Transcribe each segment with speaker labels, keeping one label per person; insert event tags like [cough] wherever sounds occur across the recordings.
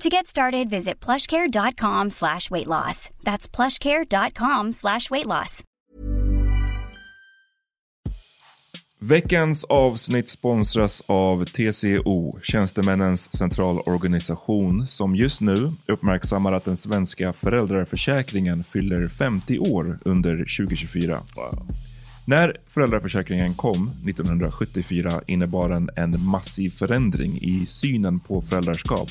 Speaker 1: To get started, visit plushcare.com slash weight loss. That's plushcare.com slash weight loss.
Speaker 2: Veckans avsnitt sponsras av TCO, Tjänstemännens centralorganisation, som just nu uppmärksammar att den svenska föräldraförsäkringen fyller 50 år under 2024. När föräldraförsäkringen kom 1974 innebar den en massiv förändring i synen på föräldraskap.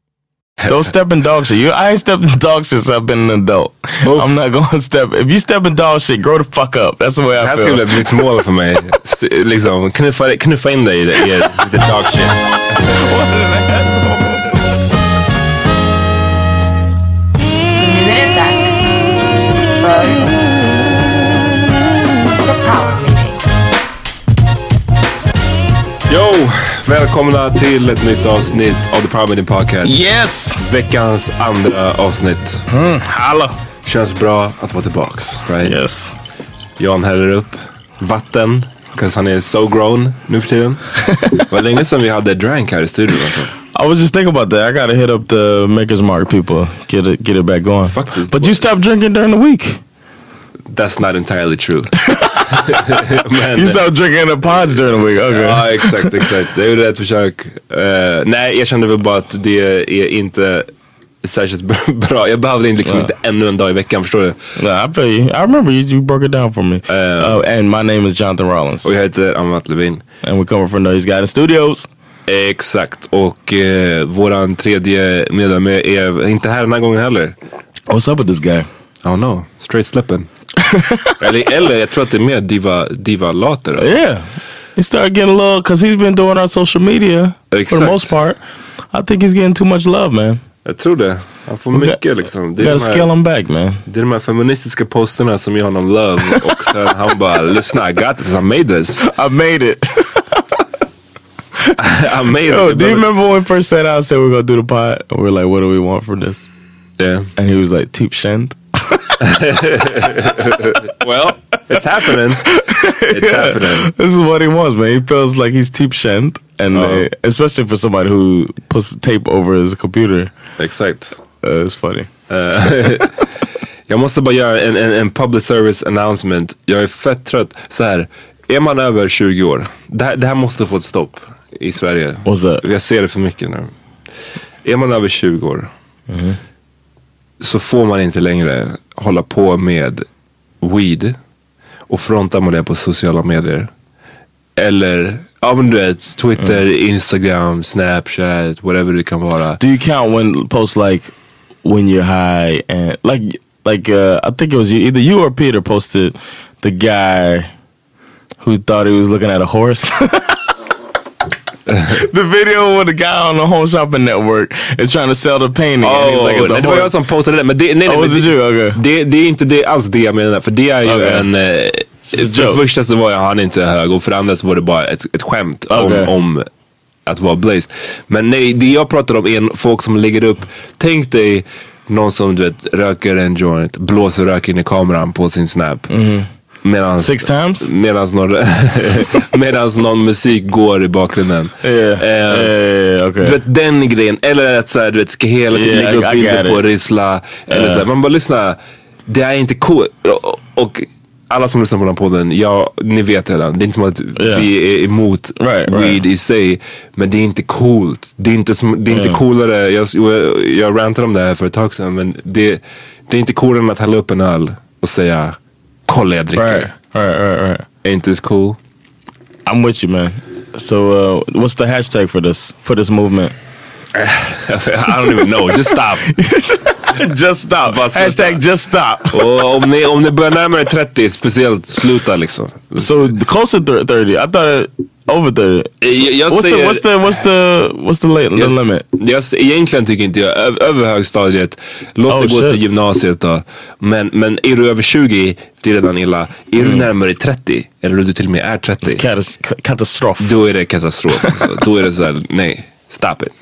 Speaker 3: Don't [laughs] step in dog shit. You, I ain't stepped in [laughs] dog shit since I've been an adult. I'm not going [laughs] to step. If you step in dog shit, grow the fuck up. That's the way
Speaker 4: Det
Speaker 3: I
Speaker 4: här skulle
Speaker 3: feel.
Speaker 4: bli ett nytt mål för mig. S- liksom, knuffa in dig i det- i lite dog shit. Välkomna till ett nytt avsnitt av The Meeting Podcast.
Speaker 3: Yes!
Speaker 4: Veckans andra avsnitt.
Speaker 3: Halla!
Speaker 4: Känns bra att vara tillbaks. Right?
Speaker 3: Yes.
Speaker 4: Jan häller upp vatten. Because han är so grown nu för tiden. [laughs] Det var länge sedan vi hade drank här i studion alltså.
Speaker 3: I was just thinking about that. I gotta hit up the Maker's Mark people. Get it, get it back going.
Speaker 4: Fuck this
Speaker 3: But
Speaker 4: boy.
Speaker 3: you stopped drinking during the week.
Speaker 4: That's not entirely true. [laughs] Men,
Speaker 3: You stopped drinking the pods during the week. Okay.
Speaker 4: Ja exakt, exakt. Jag gjorde ett försök. Eh, nej, jag kände väl bara att det är inte särskilt bra. [laughs] Jag behövde liksom
Speaker 3: Ja.
Speaker 4: inte ännu en dag i veckan, förstår du?
Speaker 3: Nah, I feel you. I remember you, you broke it down for me. Uh, and my name is Jonathan Rollins.
Speaker 4: Och jag heter Amat Levin.
Speaker 3: And we're coming from Noise Guidance Studios.
Speaker 4: Exakt, och eh, våran tredje medlem är, inte här den här gången heller.
Speaker 3: What's up with this guy?
Speaker 4: Oh no, straight slipping. [laughs] eller, eller jag tror att det är mer diva, diva later. Alltså.
Speaker 3: Yeah. He started getting a little, because he's been doing our social media for the most part. I think he's getting too much love, man.
Speaker 4: Jag tror det. Han får
Speaker 3: We got-
Speaker 4: mycket liksom. Det är,
Speaker 3: gotta
Speaker 4: de
Speaker 3: scale
Speaker 4: här,
Speaker 3: him back, man.
Speaker 4: det är de här feministiska posterna som ger honom love. och sen han bara, listen I got this, I made this.
Speaker 3: I made it. [laughs]
Speaker 4: I made
Speaker 3: Yo,
Speaker 4: it.
Speaker 3: do you remember when we first set out and said we are gonna do the pod? And we are like, what do we want from this?
Speaker 4: Yeah.
Speaker 3: And he was like, Teep Shend. [laughs]
Speaker 4: Well, it's happening. It's happening.
Speaker 3: This is what he wants, man. He feels like he's Teep Shend. And uh, especially for somebody who puts tape over his computer.
Speaker 4: Exakt.
Speaker 3: Uh, it's funny.
Speaker 4: Eh, [laughs] jag måste bara göra en, en, en public service announcement. Jag är fett trött. Så här, är man över 20 år, det här, det här måste få ett stopp i Sverige. Jag ser det för mycket nu. Är man över 20 år så får man inte längre hålla på med weed och fronta med det på sociala medier. Eller, ja men du vet, Twitter, Instagram, Snapchat, whatever det kan vara.
Speaker 3: Do you count when posts like when you're high and like like uh, I think it was you, either you or Peter posted the guy who thought he was looking at a horse. [laughs] [laughs] the video with the guy on the Home Shopping Network is trying to sell the painting. like,
Speaker 4: Oh,
Speaker 3: a
Speaker 4: nej, det var jag som postade det. Men det, nej, nej,
Speaker 3: Oh,
Speaker 4: men det?
Speaker 3: Okay.
Speaker 4: det, det är inte det, alls det jag menar. För det är ju
Speaker 3: Okay.
Speaker 4: en... Eh, för det första så var jag, han inte hög och för det andra så var det bara ett, ett skämt
Speaker 3: Okay.
Speaker 4: om, om att vara blazed. Men nej, det jag pratar om är folk som lägger upp, tänk dig någon som du vet röker en joint, blåser rök in i kameran på sin snap. Medans,
Speaker 3: Six times?
Speaker 4: Medans någon, [laughs] medans någon musik går i bakgrunden.
Speaker 3: Yeah.
Speaker 4: Eh,
Speaker 3: yeah, yeah, yeah, okay.
Speaker 4: du vet den grejen. Eller att så här, du vet, ska hela tiden
Speaker 3: Yeah,
Speaker 4: lägga upp bilder på så här, man bara lyssna. Det är inte coolt. Och, och alla som lyssnar på den podden, ja, ni vet redan. Det är inte som att
Speaker 3: Yeah.
Speaker 4: vi är emot
Speaker 3: Right,
Speaker 4: weed
Speaker 3: right.
Speaker 4: i sig. Men det är inte coolt. Det är inte, som, det är inte
Speaker 3: Yeah.
Speaker 4: coolare. Jag, jag, jag rantade om det här för ett tag sedan. Men det, det är inte coolare än att hälla upp en öl och säga kolla jag dricker.
Speaker 3: right, right, right, right.
Speaker 4: Ain't this cool?
Speaker 3: I'm with you, man. So, uh, what's the hashtag for this for this movement?
Speaker 4: I don't even know. Just stop. [laughs]
Speaker 3: just stop. Hashtag just stop.
Speaker 4: Och om ni, om ni börjar närma er 30, speciellt sluta liksom.
Speaker 3: So close to thir- thirty. I thought over thirty.
Speaker 4: Jag- jag
Speaker 3: what's, the,
Speaker 4: säger-
Speaker 3: what's the what's the what's the la- the
Speaker 4: Jag,
Speaker 3: limit?
Speaker 4: jag, egentligen tycker inte jag, över högstadiet, låt
Speaker 3: Oh,
Speaker 4: det gå
Speaker 3: shit.
Speaker 4: till gymnasiet då. Men, men är du över 20, det är redan illa. Är
Speaker 3: Mm.
Speaker 4: du närmare 30, eller du till och med är 30,
Speaker 3: Catas- ca- katastrof.
Speaker 4: då är det katastrof. alltså. då är det såhär, nej, stop it.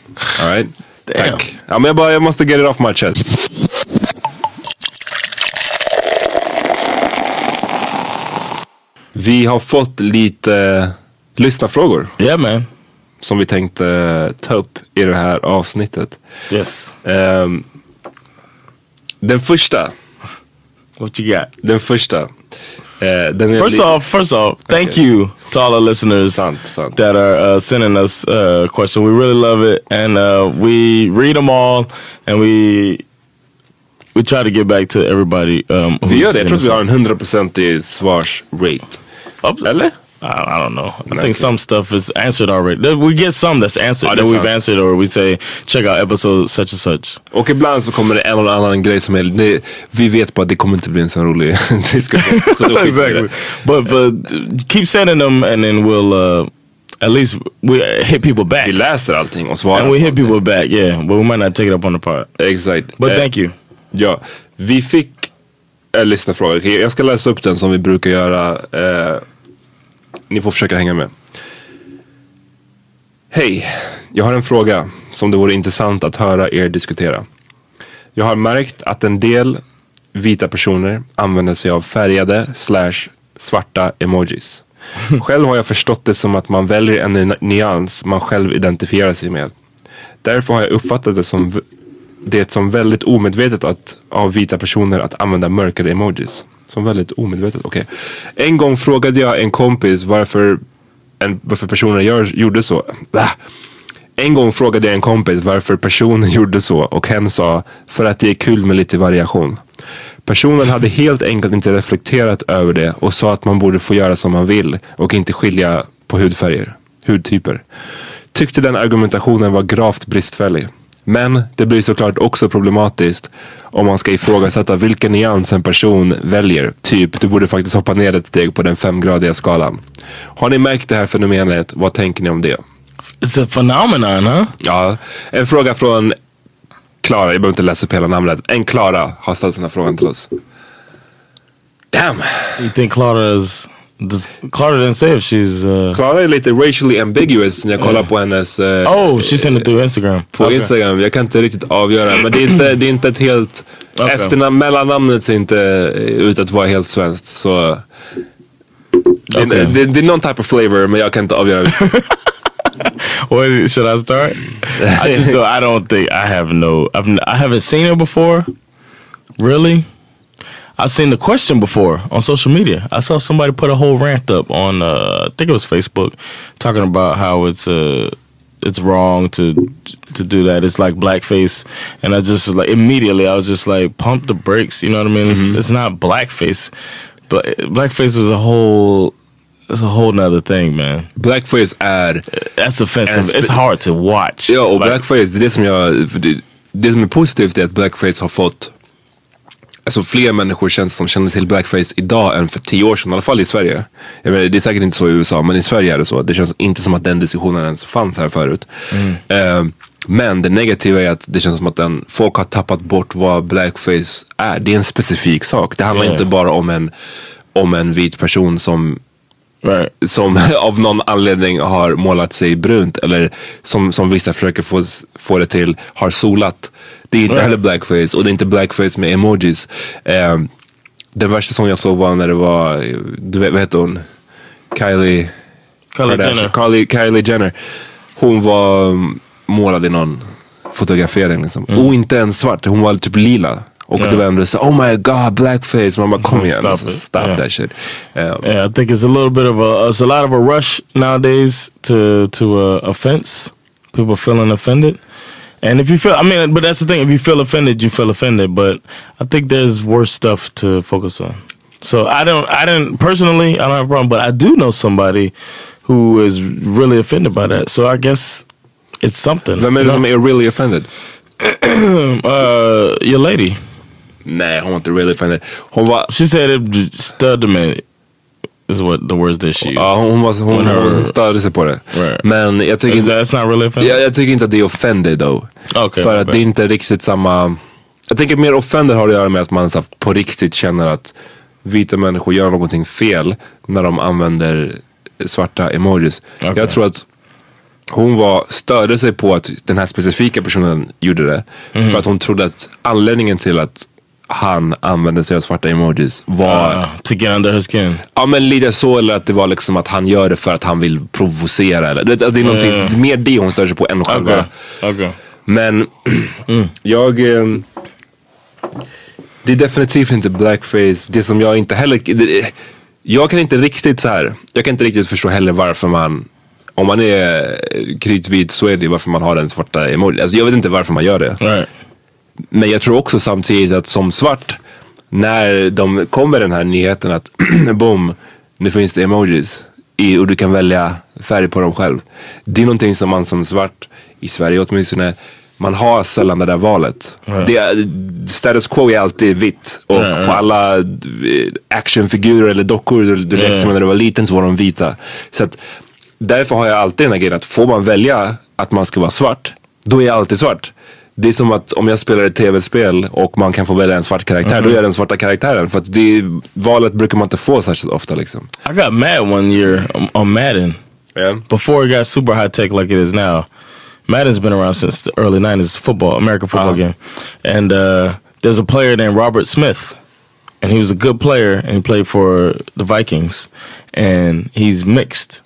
Speaker 4: Alright?
Speaker 3: Damn.
Speaker 4: Tack. Ja, men jag, bara, jag måste get it off my chest. Vi har fått lite lyssnarfrågor
Speaker 3: Yeah, man.
Speaker 4: som vi tänkte ta upp i det här avsnittet.
Speaker 3: Yes.
Speaker 4: Ehm, den första,
Speaker 3: What you got?
Speaker 4: den första. Den
Speaker 3: First off, first off, thank
Speaker 4: Okay.
Speaker 3: you to all our listeners
Speaker 4: Sant, sant.
Speaker 3: that are uh, sending us uh, questions. We really love it, and uh, we read them all, and we we try to get back to everybody. Um,
Speaker 4: vi gör det, jag tror att vi har en hundraprocentig svarsrate.
Speaker 3: Up-
Speaker 4: Eller?
Speaker 3: I, I don't know. I think some stuff is answered already. We get some that's answered
Speaker 4: Oh,
Speaker 3: that
Speaker 4: that's
Speaker 3: we've answered, or we say check out episode such and such.
Speaker 4: Och ibland så kommer det en eller annan grej som är, det, vi vet bara att det kommer inte bli en så rolig [laughs] diskussion. Så då
Speaker 3: exactly.
Speaker 4: det.
Speaker 3: But but keep sending them, and then we'll uh, at least we hit people back,
Speaker 4: Vi läser allting och svarar.
Speaker 3: and we hit people back. Yeah, but we might not take it up on the pod.
Speaker 4: Exakt.
Speaker 3: But
Speaker 4: Eh,
Speaker 3: thank you.
Speaker 4: Ja, vi fick en lyssnarfråga. Okej, Jag ska läsa upp den som vi brukar göra. Eh, ni får försöka hänga med. Hej, jag har en fråga som det vore intressant att höra er diskutera. Jag har märkt att en del vita personer använder sig av färgade slash svarta emojis. [laughs] Själv har jag förstått det som att man väljer en ny- nyans man själv identifierar sig med. Därför har jag uppfattat det som det som väldigt omedvetet att, av vita personer att använda mörkare emojis. Som väldigt omedvetet, okej. En gång frågade jag en kompis varför, en, varför personen gör, gjorde så. Ah. En gång frågade jag en kompis varför personen [laughs] gjorde så och hen sa för att det är kul med lite variation. Personen hade helt enkelt inte reflekterat över det och sa att man borde få göra som man vill och inte skilja på hudfärger, hudtyper. Tyckte den argumentationen var gravt bristfällig. Men det blir såklart också problematiskt om man ska ifrågasätta vilken nyans en person väljer. Typ, du borde faktiskt hoppa ner ett steg på den femgradiga skalan. Har ni märkt det här fenomenet? Vad tänker ni om det?
Speaker 3: It's a phenomenon, huh?
Speaker 4: Ja, en fråga från Klara, jag behöver inte läsa upp hela namnet. En Klara har ställt den här frågan till oss. Damn!
Speaker 3: You think Clara is? Does, Clara didn't say if she's. Uh,
Speaker 4: Klara är lite racially ambiguous när jag kollar på hennes eh,
Speaker 3: oh, she sent it through Instagram.
Speaker 4: på
Speaker 3: Okay.
Speaker 4: Instagram. Jag kan inte riktigt avgöra. Men det är inte, det är inte ett helt...
Speaker 3: Okej.
Speaker 4: Efternamn, mellannamnet ser inte ut att vara helt svenskt. Så... Det,
Speaker 3: Okej.
Speaker 4: det, det är någon type of flavor men jag kan inte avgöra. [laughs]
Speaker 3: What should I start? I just don't. I don't think I have no. I've I haven't seen it before. Really, I've seen the question before on social media. I saw somebody put a whole rant up on. Uh, I think it was Facebook, talking about how it's uh it's wrong to to do that. It's like blackface, and I just like immediately I was just like pump the brakes. You know what I mean? It's, it's not blackface, but blackface was a whole. It's a whole nother thing, man.
Speaker 4: Blackface är...
Speaker 3: That's offensive. It's hard to watch.
Speaker 4: Ja, och
Speaker 3: Like-
Speaker 4: blackface, det är det som jag... för Det, det som är positivt är att blackface har fått... Alltså fler människor känns som känner till blackface idag än för tio år sedan, i alla fall i Sverige. Jag menar, det är säkert inte så i USA, men i Sverige är det så. Det känns inte som att den diskussionen ens fanns här förut. Eh, men det negativa är att det känns som att den, folk har tappat bort vad blackface är. Det är en specifik sak. Det handlar
Speaker 3: Yeah.
Speaker 4: inte bara om en, om en vit person som
Speaker 3: Right.
Speaker 4: som [laughs] av någon anledning har målat sig brunt eller som, som vissa försöker få, få det till har solat. Det är inte
Speaker 3: Right.
Speaker 4: heller blackface och det är inte blackface med emojis. Eh, den värsta sången jag såg var när det var, du vet, vad heter hon? Kylie
Speaker 3: Kylie. Jenner.
Speaker 4: Kylie, Kylie Jenner. Hon var mm, målad i någon fotografering liksom. Och inte ens svart, hon var typ lila. Och
Speaker 3: Yeah.
Speaker 4: det var ändå så, oh my god blackface. Man bara kom [laughs] igen,
Speaker 3: Stop
Speaker 4: alltså, stop
Speaker 3: Yeah.
Speaker 4: that shit. Um,
Speaker 3: Yeah, I think it's a little bit of a it's a lot of a rush nowadays to to uh, offense. People feeling offended. And if you feel, I mean, but that's the thing. If you feel offended, you feel offended. But I think there's worse stuff to focus on. So I don't, I didn't personally, I don't have a problem. But I do know somebody who is really offended by that. So I guess it's something.
Speaker 4: Är det som är really offended? [clears throat]
Speaker 3: Uh, your lady.
Speaker 4: Nej, hon var inte really offended. Hon var,
Speaker 3: She said it studiment is what the words that she
Speaker 4: ja, hon, var, hon,
Speaker 3: Hon
Speaker 4: störde sig på det.
Speaker 3: Right.
Speaker 4: Men jag tycker, inte,
Speaker 3: that's not really offended?
Speaker 4: jag, jag tycker inte att det är offended though.
Speaker 3: Okej,
Speaker 4: För att
Speaker 3: bad.
Speaker 4: det är inte riktigt samma... Jag tänker mer offended har att göra med att man så, på riktigt känner att vita människor gör någonting fel när de använder svarta emojis.
Speaker 3: Okej.
Speaker 4: Jag tror att hon var, störde sig på att den här specifika personen gjorde det.
Speaker 3: Mhm.
Speaker 4: För att hon trodde att anledningen till att han använde sig av svarta emojis var
Speaker 3: Uh, to get under her skin.
Speaker 4: Ja men lite så eller att det var liksom att han gör det för att han vill provocera eller det, det är någonting,
Speaker 3: ja.
Speaker 4: mer det hon stör sig på än själva.
Speaker 3: Okay. Okay.
Speaker 4: Men jag... ehm, det är definitivt inte blackface. Det som jag inte heller... Det, jag kan inte riktigt så här. Jag kan inte riktigt förstå heller varför man... Om man är kritvit så är det varför man har den svarta emoji. Alltså jag vet inte varför man gör det.
Speaker 3: Right.
Speaker 4: Men jag tror också samtidigt att som svart, när de kommer den här nyheten att [clears throat] boom, nu finns det emojis i, och du kan välja färg på dem själv. Det är någonting som man som svart, i Sverige åtminstone, man har sällan det där valet. Det är, status quo är alltid vitt och på alla eh, actionfigurer eller dockor du, du lekte med när du var liten så var de vita. Så att, därför har jag alltid den här grejen att får man välja att man ska vara svart, då är jag alltid svart. Det är som att om jag spelar ett tv-spel och man kan få välja en svart karaktär, då är jag den svarta karaktären. För att det valet brukar man inte få särskilt ofta liksom.
Speaker 3: I got mad one year on, Madden
Speaker 4: Yeah.
Speaker 3: before it got super high tech like it is now. Madden's been around since the early '90s. Football, American football game, and uh, there's a player named Robert Smith, and he was a good player, and he played for the Vikings, and he's mixed.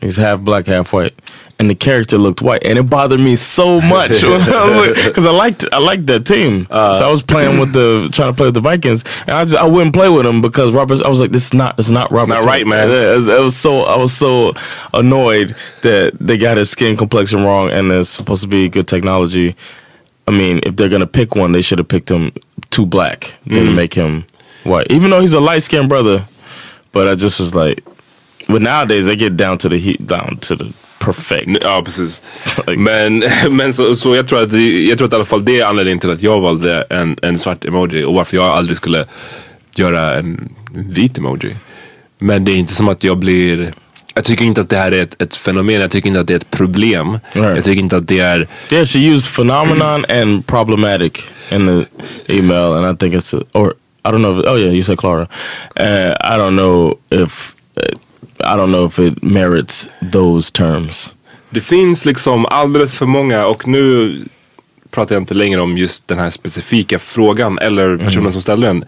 Speaker 3: He's half black, half white. And the character looked white, and it bothered me so much [laughs] because [laughs] I liked I liked that team. Uh, so I was playing with the trying to play with the Vikings, and I just I wouldn't play with him because Robert. I was like, this is not it's not Robert.
Speaker 4: not right, man.
Speaker 3: It was, it was so I was so annoyed that they got his skin complexion wrong, and it's supposed to be good technology. I mean, if they're gonna pick one, they should have picked him too black than mm. make him white. Even though he's a light skinned brother, but I just was like, but nowadays they get down to the heat, down to the perfect.
Speaker 4: Ja, precis.
Speaker 3: Like-
Speaker 4: Men, [laughs] men så, så jag, tror att, jag tror att i alla fall det är anledningen till att jag valde en, en svart emoji och varför jag aldrig skulle göra en vit emoji. Men det är inte som att jag blir... Jag tycker inte att det här är ett, ett fenomen, jag tycker inte att det är ett problem.
Speaker 3: Right.
Speaker 4: Jag tycker inte att det är...
Speaker 3: Yeah, she used phenomenon and problematic in the email, and I think it's a, or I don't know. If, oh yeah, you said Clara. Uh, I don't know if uh, I don't know if it merits those terms.
Speaker 4: Det finns liksom alldeles för många och nu pratar jag inte längre om just den här specifika frågan eller personen som ställde den.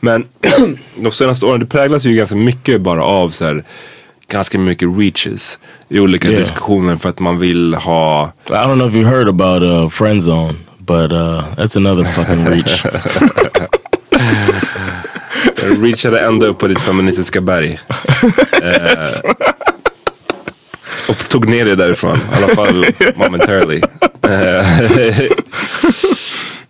Speaker 4: Men [clears throat] de senaste åren, det präglas ju ganska mycket bara av så här ganska mycket reaches i olika
Speaker 3: Yeah.
Speaker 4: diskussioner för att man vill ha
Speaker 3: I don't know if you heard about uh, friend zone, but uh, that's another fucking reach. [laughs]
Speaker 4: Jag reachade ända upp på ditt feministiska berg. [laughs] eh, och tog ner det därifrån. I alla fall momentarily. Eh, [laughs]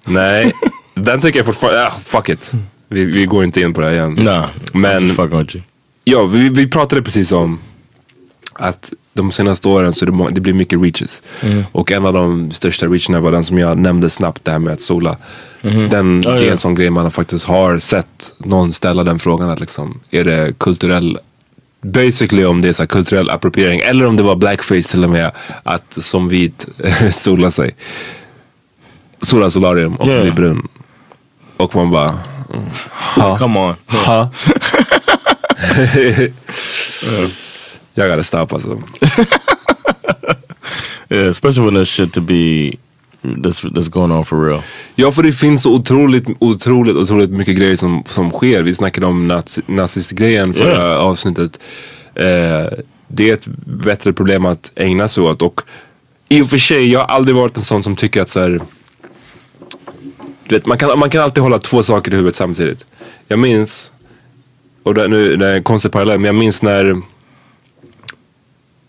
Speaker 4: Nej, den tycker jag fortfarande, ah, fuck it. Vi, vi går inte in på det här igen.
Speaker 3: nah,
Speaker 4: Men-
Speaker 3: fucking with you.
Speaker 4: Ja, vi, vi pratade precis om att de senaste åren så det, det blir mycket reaches. Och en av de största reacherna var den som jag nämnde snabbt, det här med att sola. Den
Speaker 3: Oh,
Speaker 4: är
Speaker 3: ja.
Speaker 4: en sån grej man faktiskt har sett någon ställa den frågan att liksom, är det kulturell Basically om det är så kulturell appropriering eller om det var blackface till och med att som vit [laughs] sola sig. Sola solarium och
Speaker 3: Yeah.
Speaker 4: bli brun. Och man bara, mm, ha.
Speaker 3: Come on.
Speaker 4: Ha. [laughs] [laughs] Jag gotta stop alltså. [laughs]
Speaker 3: Yeah, especially when there's shit to be that's that's going on for real.
Speaker 4: Ja för det finns så otroligt, otroligt, otroligt mycket grejer som, som sker. Vi snackade om nazi, nazistgrejen förra
Speaker 3: Yeah.
Speaker 4: avsnittet. Eh, det är ett bättre problem att ägna sig åt. Och i och för sig, jag har aldrig varit en sån som tycker att så här, vet, man, kan, man kan alltid hålla två saker i huvudet samtidigt. Jag minns, och det, nu det är en konstig parallell, men jag minns när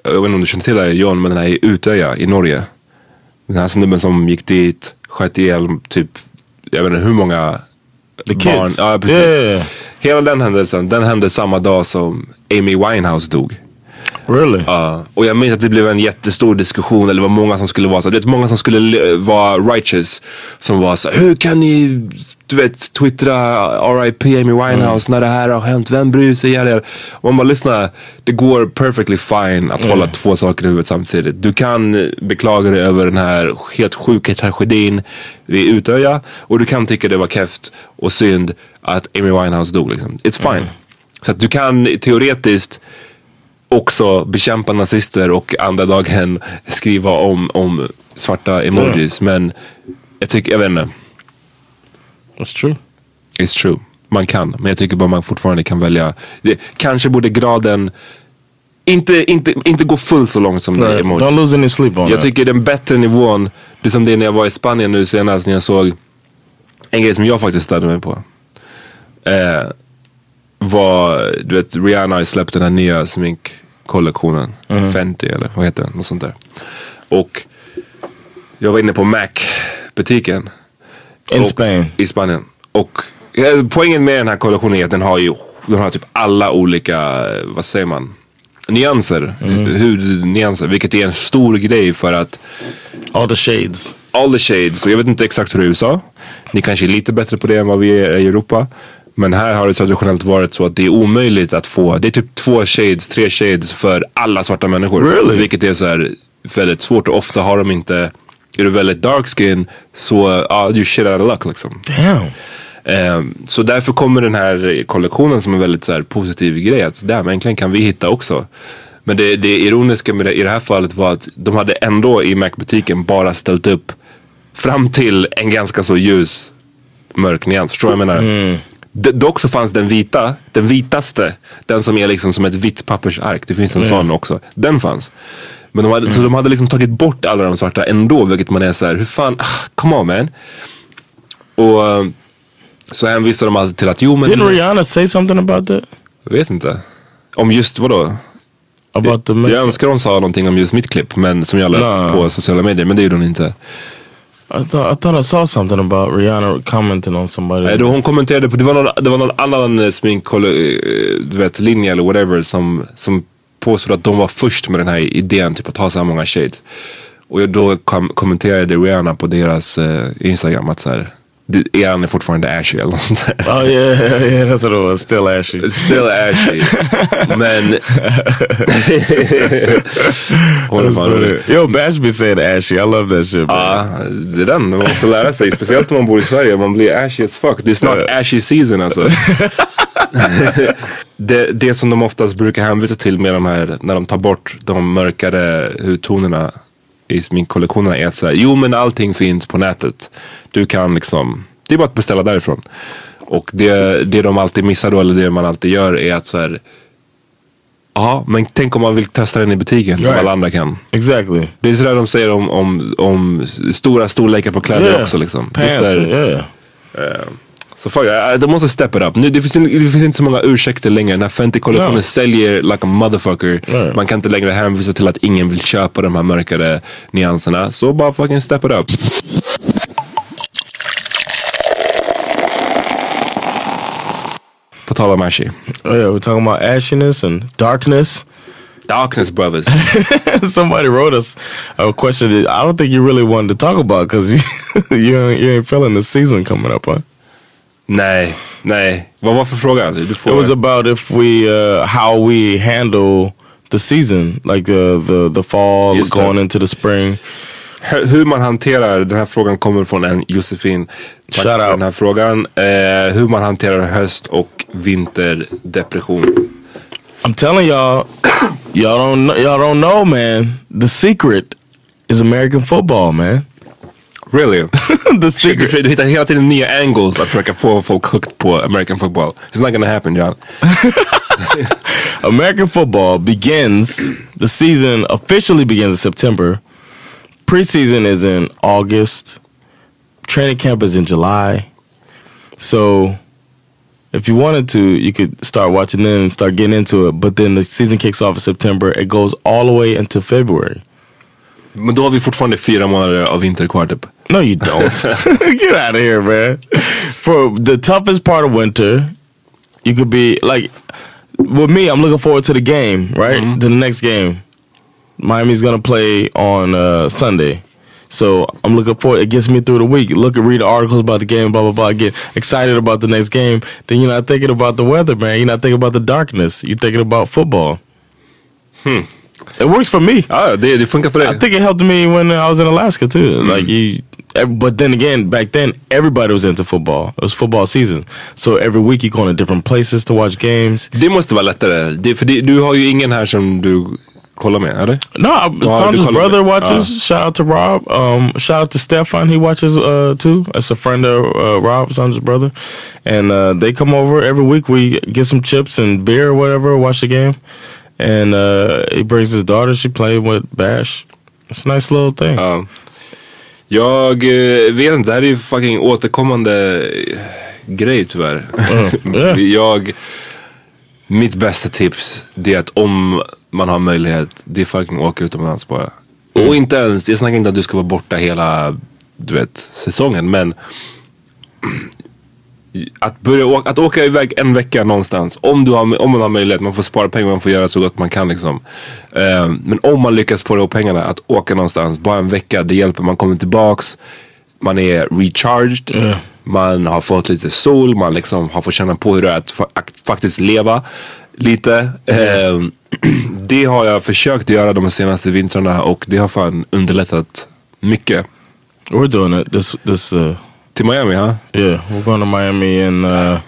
Speaker 4: jag vet inte om du känner till det här John, men den här i Utöja i Norge. Den här snubben som gick dit, sköt ihjäl typ, jag vet inte hur många
Speaker 3: The
Speaker 4: barn.
Speaker 3: kids.
Speaker 4: Ja, precis.
Speaker 3: Yeah.
Speaker 4: Hela den händelsen, den hände samma dag som Amy Winehouse dog.
Speaker 3: Really?
Speaker 4: Ja, och jag minns att det blev en jättestor diskussion, eller det var många som skulle vara så, det är många som skulle le- vara righteous. Som var så hur kan ni, du vet, twittra RIP Amy Winehouse när det här har hänt, vem bryr sig? Jävla, jävla. Och man bara lyssna, det går perfectly fine att hålla två saker i huvudet samtidigt. Du kan beklaga dig över den här helt sjuka tragedin vid Utöja och du kan tycka det var keft och synd att Amy Winehouse dog liksom. It's fine. Så att du kan teoretiskt också bekämpa nazister och andra dagen skriva om, om svarta emojis. Men jag tycker, jag vet inte.
Speaker 3: That's true.
Speaker 4: It's true. Man kan. Men jag tycker bara man fortfarande kan välja. Det, kanske borde graden inte, inte, inte gå fullt så långt som det
Speaker 3: Right.
Speaker 4: emoji.
Speaker 3: Don't lose any sleep on
Speaker 4: Jag
Speaker 3: that.
Speaker 4: tycker den bättre nivån, det är som det när jag var i Spanien nu senast när jag såg en grej som jag faktiskt störde mig på. Eh, var, du vet Rihanna har släppt den här nya sminkkollektionen. Fenty eller vad heter den? Något sånt där. Och jag var inne på Mac-butiken.
Speaker 3: In Spain.
Speaker 4: I Spanien. Och poängen med den här kollektionen är att den har ju den har typ alla olika, vad säger man? Nyanser, hudnyanser. Vilket är en stor grej för att
Speaker 3: All the shades.
Speaker 4: all the shades. Och jag vet inte exakt hur det är i USA. Ni kanske är lite bättre på det än vad vi är i Europa. Men här har det traditionellt varit så att det är omöjligt att få, det är typ två shades, tre shades för alla svarta människor.
Speaker 3: Really?
Speaker 4: Vilket är så här väldigt svårt och ofta har de inte, är du väldigt dark skin så ja, du shit out of luck liksom.
Speaker 3: Damn.
Speaker 4: Ehm, så därför kommer den här kollektionen som en väldigt så här, positiv grej. Att där, men egentligen kan vi hitta också. Men det, det ironiska med det, i det här fallet var att de hade ändå i Mac-butiken bara ställt upp fram till en ganska så ljus mörk nyans. Förstår du vad jag menar? D- dock så fanns den vita, den vitaste, den som är liksom som ett vitt pappersark. Det finns en sån också. Den fanns. Men de hade, så de hade liksom tagit bort alla de svarta ändå, vilket man är så här, hur fan, ah, come on man. Och eh, så hänvisar de alltid till att jo men,
Speaker 3: Didn't Rihanna say something about that?
Speaker 4: jag vet inte. Om just vadå?
Speaker 3: About the
Speaker 4: Jag önskar hon sa någonting om just mitt klipp men, som jag la
Speaker 3: Nej.
Speaker 4: på sociala medier, men det gjorde hon inte.
Speaker 3: I thought I thought I saw something about Rihanna commenting on somebody.
Speaker 4: Nej, då hon kommenterade på, det var någon, det var någon annan eh, sminklinje eh, eller whatever som, som påstod att de var först med den här idén, typ att ha så här många shades. Och då kom, kommenterade Rihanna på deras eh, Instagram att så här, det- är han fortfarande ashy eller något sånt där.
Speaker 3: That's what it was. Still ashy.
Speaker 4: Still ashy. Men... [laughs]
Speaker 3: Yo, Bash be saying ashy. I love that shit.
Speaker 4: Ja, det är den man måste lära sig. Speciellt om man bor i Sverige. Man blir ashy as fuck. Det är snart ashy season alltså. [laughs] det, det som de oftast brukar hänvisa till med de här, när de tar bort de mörkare hudtonerna i sminkkollektionerna är att säga, jo men allting finns på nätet. Du kan liksom, det är bara att beställa därifrån. Och det, det de alltid missar då, eller det man alltid gör är att så här, Ja, men tänk om man vill testa den i butiken som
Speaker 3: Right.
Speaker 4: alla andra kan.
Speaker 3: Exactly.
Speaker 4: Det är sådär de säger om, om, om stora storlekar på kläder
Speaker 3: Yeah.
Speaker 4: också liksom. Det är
Speaker 3: Pants.
Speaker 4: sådär-
Speaker 3: Yeah.
Speaker 4: Så fuck, de måste step it up. Nu, det, finns, in- det finns inte så många ursäkter längre. Den här Fenty-kollektionen
Speaker 3: No.
Speaker 4: säljer like a motherfucker.
Speaker 3: Right.
Speaker 4: Man kan inte längre hänvisa till att ingen vill köpa de här mörkare nyanserna. Så bara fucking step it up. På tal om Ashy.
Speaker 3: Oh yeah, we're talking about ashiness and darkness.
Speaker 4: Darkness brothers. [laughs]
Speaker 3: Somebody wrote us a question that I don't think you really wanted to talk about because [laughs] you you you ain't feeling the season coming up, huh?
Speaker 4: Nej, nej. Vad var för fråga? Du får...
Speaker 3: It was about if we uh, how we handle the season, like the the the fall
Speaker 4: Just
Speaker 3: going into the spring.
Speaker 4: Hur man hanterar, den här frågan kommer från en Josefin. Tack
Speaker 3: Shout
Speaker 4: för
Speaker 3: out.
Speaker 4: den här frågan. Eh, hur man hanterar höst och vinterdepression.
Speaker 3: I'm telling y'all, y'all don't y'all don't know, man. The secret is American football, man.
Speaker 4: Really? [laughs]
Speaker 3: the secret.
Speaker 4: du hittar hela tiden nya angles att försöka få folk hooked på American football. It's not gonna happen John. [laughs]
Speaker 3: American football begins. The season officially begins in September. Preseason is in August. Training camp is in July. So, if you wanted to, you could start watching then and start getting into it. But then the season kicks off in September. It goes all the way into February.
Speaker 4: Men då har vi fortfarande fyra månader av vinter kvar typ.
Speaker 3: No, you don't. [laughs] Get out of here, man. For the toughest part of winter, you could be like, with me, I'm looking forward to the game, right? To the next game. Miami's gonna play on uh, Sunday. So I'm looking forward. It gets me through the week. Look at read articles about the game, blah blah blah. Get excited about the next game. Then you're not thinking about the weather, man. You're not thinking about the darkness. You're thinking about football. It works for me.
Speaker 4: Ja, det, det funkar för dig.
Speaker 3: I think it helped me when I was in Alaska too. Like you, but then again, back then everybody was into football. It was football season, so every week you go to different places to watch games.
Speaker 4: Det måste vara lättare. Det, för det, du har ju ingen här som du kollar med, eller?
Speaker 3: No, I, Sandra's brother
Speaker 4: med-
Speaker 3: watches. Shout out to Rob. Um, shout out to Stefan. He watches uh, too. That's a friend of uh, Rob, Sandra's brother, and uh, they come over every week. We get some chips and beer or whatever. Watch the game, and uh, he brings his daughter. She played with Bash. It's a nice little thing.
Speaker 4: Ja. Jag eh, vet inte, det här är ju fucking återkommande eh, grej tyvärr. [laughs]
Speaker 3: yeah.
Speaker 4: jag, mitt bästa tips det är att om man har möjlighet, det är fucking åka utomlands bara. Och inte ens, jag snackar inte att du ska vara borta hela, du vet, säsongen men att börja åka, att åka iväg en vecka någonstans. Om, du har, om man har möjlighet, man får spara pengar, man får göra så gott man kan liksom. Eh, men om man lyckas spara ihop pengarna, att åka någonstans, bara en vecka, det hjälper. Man kommer tillbaks, man är recharged, man har fått lite sol, man liksom har fått känna på hur det är att att faktiskt leva lite. Eh, [clears throat] det har jag försökt göra de senaste vintrarna och det har fan underlättat mycket.
Speaker 3: We're doing it this this uh
Speaker 4: Till Miami, ha?
Speaker 3: yeah, we're going to Miami in uh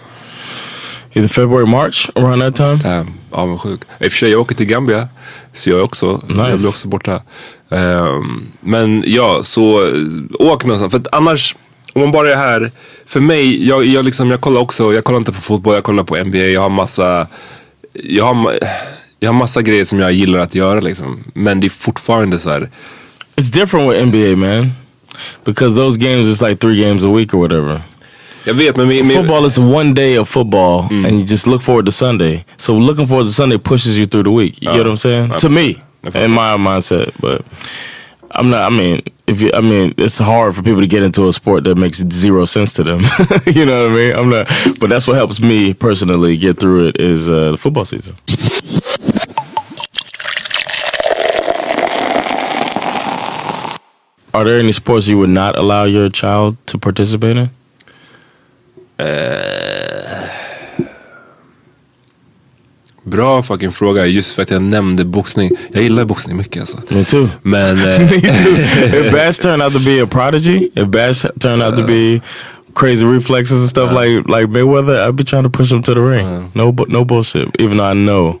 Speaker 3: either February, March, around that time.
Speaker 4: Damn, avundsjuk. I och för sig, jag åker till Gambia. Så jag är också. Jag
Speaker 3: Nice.
Speaker 4: blir också borta. Ehm, men ja, så åk någonstans. För att annars, om man bara är här. För mig, jag, jag, liksom, jag kollar också. Jag kollar inte på fotboll, jag kollar på NBA. Jag har massa, jag har, jag har massa grejer som jag gillar att göra liksom. Men det är fortfarande så här.
Speaker 3: It's different with NBA, man. Because those games is like three games a week or whatever.
Speaker 4: Jag vet men min,
Speaker 3: Football is one day of football and you just look forward to Sunday. So looking forward to Sunday pushes you through the week. You get what I'm saying? to me, in my mindset. But I'm not I mean, if you I mean, it's hard for people to get into a sport that makes zero sense to them. [laughs] you know what I mean? I'm not but that's what helps me personally get through it is uh, the football season. Are there any sports you would not allow your child to participate in?
Speaker 4: Uh, bra fucking fråga. Just för att jag nämnde boxning. Jag gillar boxning mycket alltså.
Speaker 3: Me too.
Speaker 4: Men [laughs] eh,
Speaker 3: Me too. [laughs] if Bash turned out to be a prodigy, if Bash turned out to be crazy reflexes and stuff like like Mayweather, I'd be trying to push him to the ring. No, no bullshit. Even though I know.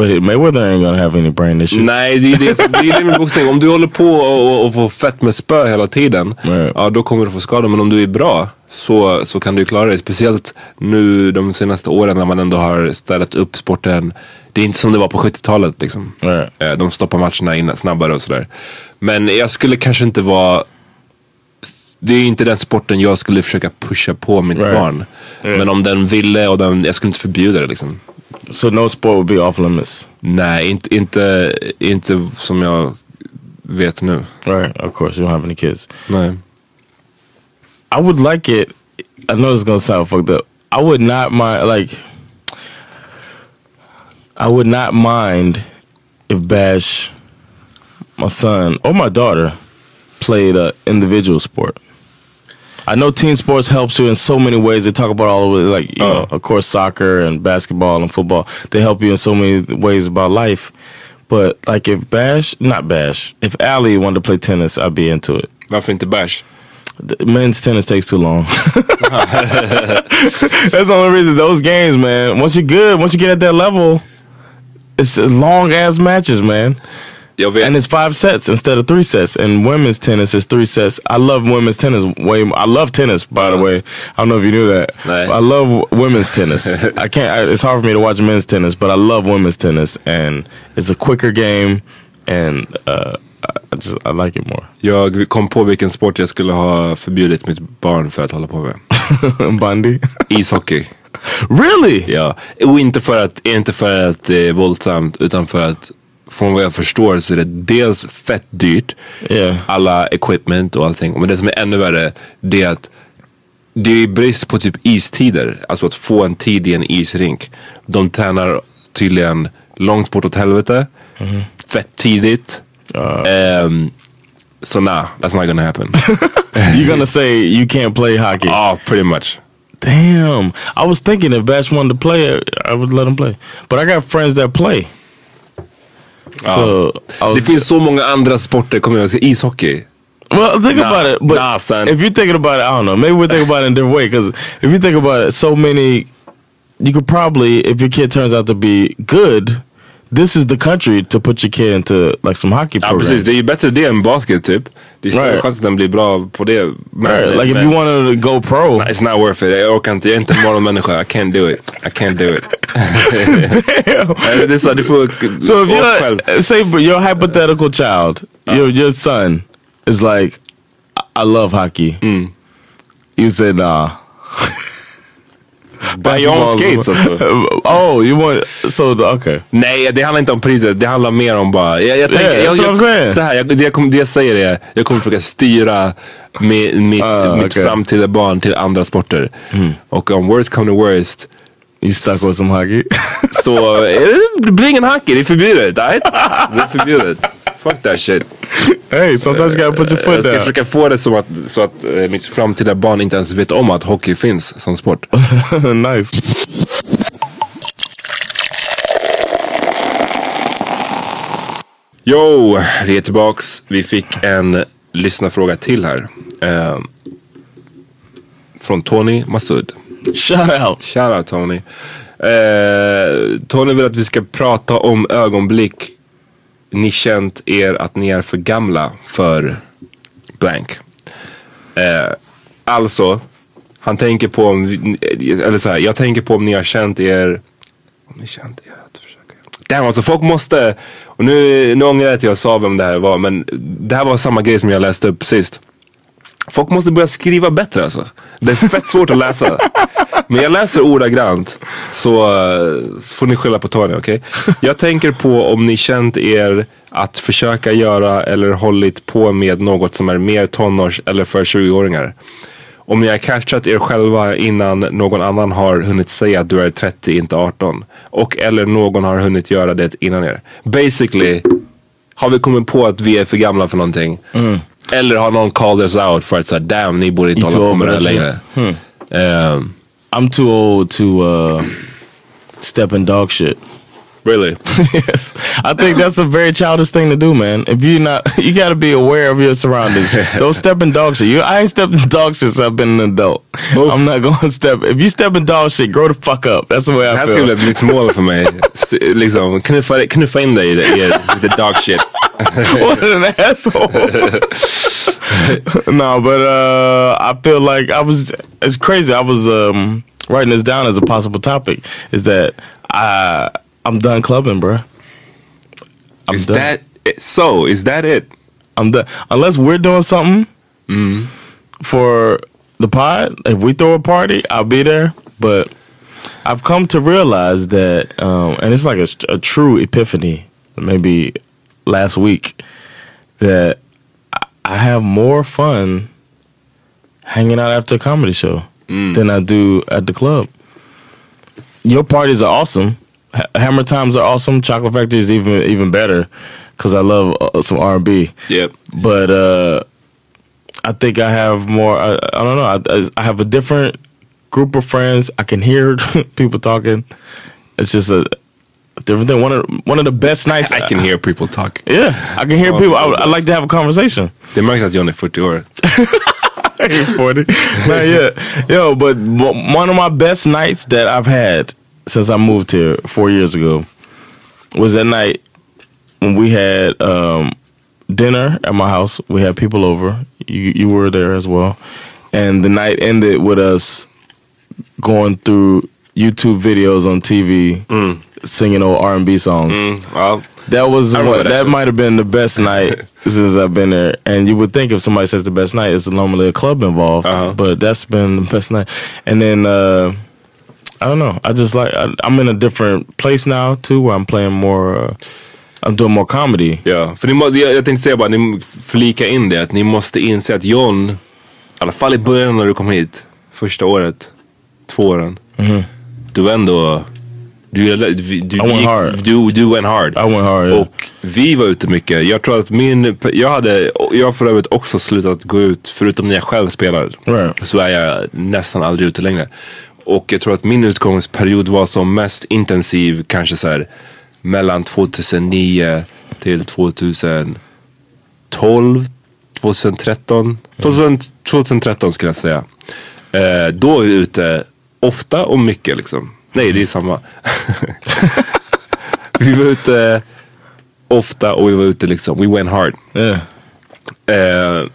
Speaker 3: But Mayweather ain't gonna have any brain issues.
Speaker 4: Nej, det är det, det, är det med boxning. Om du håller på och, och får fett med spö hela tiden,
Speaker 3: Right.
Speaker 4: ja då kommer du få skador. Men om du är bra så, så kan du klara det. Speciellt nu de senaste åren när man ändå har ställt upp sporten. Det är inte som det var på 70-talet liksom.
Speaker 3: Right.
Speaker 4: Eh, De stoppar matcherna innan, snabbare och sådär. Men jag skulle kanske inte vara det är inte den sporten jag skulle försöka pusha på mitt
Speaker 3: Right.
Speaker 4: barn. Men om den ville och den, jag skulle inte förbjuda det liksom.
Speaker 3: So no sport would be off limits.
Speaker 4: Nej, inte, inte, inte som jag vet nu.
Speaker 3: Right. Of course, you don't have any kids.
Speaker 4: Nej.
Speaker 3: I would like it. I know it's gonna sound fucked up. I would not mind like. I would not mind if Bash, my son or my daughter, played a individual sport. I know team sports helps you in so many ways. They talk about all of it, like you oh. know, of course, soccer and basketball and football. They help you in so many ways about life. But like if Bash, not Bash, if Ali wanted to play tennis, I'd be into it.
Speaker 4: Varför inte bash?
Speaker 3: The men's tennis takes too long. [laughs] That's the only reason. Those games, man. Once you're good, once you get at that level, it's long ass matches, man. And it's five sets instead of three sets. And women's tennis is three sets. I love women's tennis way. More. I love tennis, by the way. I don't know if you knew that.
Speaker 4: Right.
Speaker 3: I love women's tennis. [laughs] I can't. I, it's hard for me to watch men's tennis, but I love women's tennis, and it's a quicker game, and uh, I just I like it more.
Speaker 4: Jag kom på vilken sport jag skulle ha förbjudit mitt barn för att hålla på med. [laughs]
Speaker 3: Bundy.
Speaker 4: Ishockey.
Speaker 3: really?
Speaker 4: Ja, och inte för att, inte för att det är våldsamt utan för att från vad jag förstår så är det dels fett dyrt.
Speaker 3: Yeah.
Speaker 4: Alla equipment och allting. Men det som är ännu värre det är att det är brist på typ istider. Alltså att få en tid i en isrink. De tränar tydligen långt bort åt helvete. Fett tidigt. Ehm, så nah, that's not gonna happen. [laughs]
Speaker 3: You're gonna say you can't play hockey?
Speaker 4: Ja, pretty much.
Speaker 3: Damn. I was thinking if Bash wanted to play, I would let him play. But I got friends that play. So was,
Speaker 4: Det finns så många andra sporter, kommer jag säga, ishockey.
Speaker 3: well, think
Speaker 4: Nah,
Speaker 3: about it. But
Speaker 4: nah, son.
Speaker 3: if you're thinking about it, I don't know. Maybe we're thinking about it in a different way. Because if you think about it, so many, you could probably, if your kid turns out to be good, this is the country to put your kid into like some hockey
Speaker 4: Ja
Speaker 3: programs.
Speaker 4: precis, det är ju bättre det än basket typ. Det är större
Speaker 3: Right.
Speaker 4: chans att den blir bra på det. Men,
Speaker 3: Right, like if you wanted to go pro,
Speaker 4: It's not worth it. Jag orkar inte. Jag är inte en morgonmänniska. I can't do it. I can't do it. Nej, det är så, du får
Speaker 3: So if you're say your hypothetical child, your your son is like, I, love hockey. Mm. You said nah.
Speaker 4: Buy your own skates alltså.
Speaker 3: oh, you want so the, okay.
Speaker 4: Nej, det handlar inte om priset. Det handlar mer om bara... Jag, jag, tänker,
Speaker 3: Yeah,
Speaker 4: jag,
Speaker 3: saying.
Speaker 4: jag, så här, jag, det, jag, kommer- det jag säger är, jag kommer försöka styra mi, mitt,
Speaker 3: Ah,
Speaker 4: mitt
Speaker 3: okay.
Speaker 4: framtida barn till andra sporter. Och om worst come to worst
Speaker 3: You stuck with some hockey.
Speaker 4: så det, det blir ingen hockey. Det är förbjudet. right? [laughs] Det är förbjudet. Fuck that shit.
Speaker 3: Hey, sometimes you gotta put your
Speaker 4: Jag
Speaker 3: foot
Speaker 4: ska
Speaker 3: down.
Speaker 4: försöka få det som att, så att eh, mitt framtida barn inte ens vet om att hockey finns som sport. [laughs]
Speaker 3: nice.
Speaker 4: Jo, vi är tillbaks. Vi fick en lyssnarfråga till här. Eh, från Tony Masud.
Speaker 3: Shout out.
Speaker 4: Shout out Tony. Eh, Tony vill att vi ska prata om ögonblick ni känt er att ni är för gamla för blank. Eh, alltså, han tänker på om, eh, eller så här, jag tänker på om ni har känt er, om ni känt er att försöka. Damn alltså folk måste, och nu, nu ångrar jag att jag sa vem det här var men det här var samma grej som jag läste upp sist. Folk måste börja skriva bättre alltså. Det är fett svårt att läsa. Men jag läser ordagrant. Så uh, får ni skylla på Tony, okej? Okay? Jag tänker på om ni känt er att försöka göra eller hållit på med något som är mer tonårs eller för 20-åringar. Om ni har catchat er själva innan någon annan har hunnit säga att du är 30, inte 18. Och eller någon har hunnit göra det innan er. Basically, har vi kommit på att vi är för gamla för någonting.
Speaker 3: Mm.
Speaker 4: Eller har någon called us out för att säga damn ni borde inte hålla på med det längre.
Speaker 3: shit?
Speaker 4: Um,
Speaker 3: I'm too old to uh, step in dog shit.
Speaker 4: Really? [laughs]
Speaker 3: yes. I think that's a very childish thing to do, man. If you're not, [laughs] you got to be aware of your surroundings. [laughs] Don't step in dog shit. You, I ain't stepped in dog shit since I've been an adult. I'm not going to step. If you step in dog shit, grow the fuck up. That's the way
Speaker 4: det
Speaker 3: I
Speaker 4: här
Speaker 3: feel.
Speaker 4: ska bli ett mål för mig. S- liksom, knuffa, knuffa in dig i det- i dog shit.
Speaker 3: what an asshole. [laughs] no, but uh, I feel like I was. It's crazy. I was um, writing this down as a possible topic. Is that I I'm done clubbing, bro. I'm
Speaker 4: Is
Speaker 3: done.
Speaker 4: that it? so? Is that it?
Speaker 3: I'm done. Unless we're doing something for the pod, if we throw a party, I'll be there. But I've come to realize that, um, and it's like a, a true epiphany, maybe last week, that I- have more fun hanging out after a comedy show than I do at the club. Your parties are awesome. Ha- Hammer times are awesome. Chocolate Factory is even even better because I love uh, some R and B.
Speaker 4: Yep.
Speaker 3: But uh, I think I have more. I, I don't know. I, I have a different group of friends. I can hear [laughs] people talking. It's just a different thing. One of one of the best nights.
Speaker 4: I can hear people talk.
Speaker 3: Yeah, I can hear people. I, I like to have a conversation.
Speaker 4: Det märks att John är 40 år.
Speaker 3: I ain't 40. Not yet. Yo, but one of my best nights that I've had since I moved here four years ago was that night when we had um, dinner at my house. We had people over. You, you were there as well. And the night ended with us going through YouTube videos on TV, singing old R&B songs.
Speaker 4: Well,
Speaker 3: That was one,
Speaker 4: that
Speaker 3: that might have been the best [laughs] night since I've been there. And you would think if somebody says the best night, it's normally a club involved,
Speaker 4: Uh-huh.
Speaker 3: but that's been the best night. And then uh, I don't know. I just like I, I'm in a different place now too, where I'm playing more. Uh, I'm doing more comedy.
Speaker 4: Ja, för ni må, jag, jag tänkte säga bara, ni flika in det att ni måste inse att John, i alla fall i början när du kom hit, första året, två åren, du var ändå, du, du, du, gick-
Speaker 3: hard.
Speaker 4: du, du went hard.
Speaker 3: I went hard. Yeah.
Speaker 4: Och vi var ute mycket. Jag tror att min, jag hade, jag har för övrigt också slutat gå ut, förutom när jag själv spelar.
Speaker 3: Right.
Speaker 4: Så är jag nästan aldrig ute längre. Och jag tror att min utgångsperiod var som mest intensiv kanske så här mellan 2009 till 2012, 2013. 2000, 2013 skulle jag säga. Eh, då är vi ute ofta och mycket liksom. Nej, det är samma. [laughs] vi var ute ofta och vi var ute liksom, we went hard.
Speaker 3: Yeah.
Speaker 4: Eh,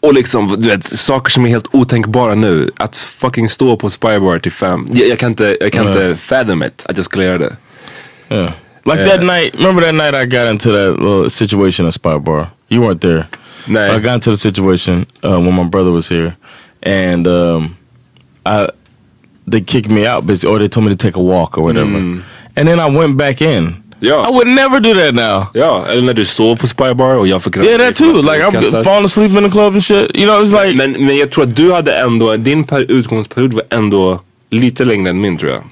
Speaker 4: och liksom, du vet, saker som är helt otänkbara nu. Att fucking stå på Spybar till fem. Jag, jag kan inte, jag kan inte fathom it, att jag skulle göra det.
Speaker 3: Yeah. Like
Speaker 4: Yeah.
Speaker 3: that night. Remember that night I got into that little situation at Spy Bar? You weren't there.
Speaker 4: No.
Speaker 3: I got into the situation uh, when my brother was here, and um, I they kicked me out, or they told me to take a walk or whatever. And then I went back in.
Speaker 4: Ja.
Speaker 3: I would never do that now.
Speaker 4: Ja, eller när du sov på Spybar och jag fick
Speaker 3: Yeah, that too. Like I'm falling asleep in the club and shit. You know, it's like
Speaker 4: men, men jag tror att du hade ändå, din per, utgångsperiod var ändå lite längre än min tror jag.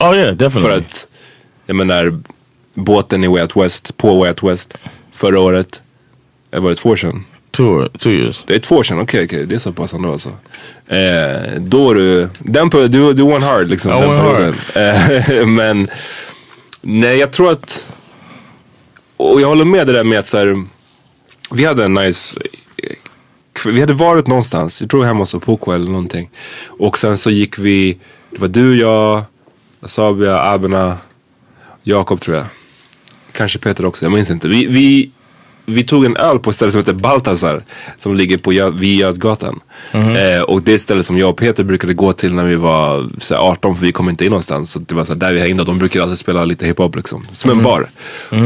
Speaker 3: oh yeah, definitely.
Speaker 4: För att, jag menar, båten i Way Out West, på Way Out West förra året. Det var det två år sedan?
Speaker 3: Two two years.
Speaker 4: Det är två år sedan, okej okej, det är så pass ändå alltså. Eh, då du, den på, du, du went hard liksom.
Speaker 3: I
Speaker 4: den perioden. Eh, [laughs] men, nej jag tror att och jag håller med det där med att så här, vi hade en nice eh, vi hade varit någonstans, jag tror hemma hos Opoko eller någonting. Och sen så gick vi, det var du, jag, Sabia, Abena, Jakob tror jag. Kanske Peter också, jag minns inte. Vi, vi, vi tog en öl på ett ställe som heter Baltasar. Som ligger på Gö- vid Götgatan. Eh, och det är ett ställe som jag och Peter brukade gå till när vi var så här, 18 för vi kom inte in någonstans. Så det var så här, där vi hängde och de brukade alltid spela lite hiphop liksom. Som en bar.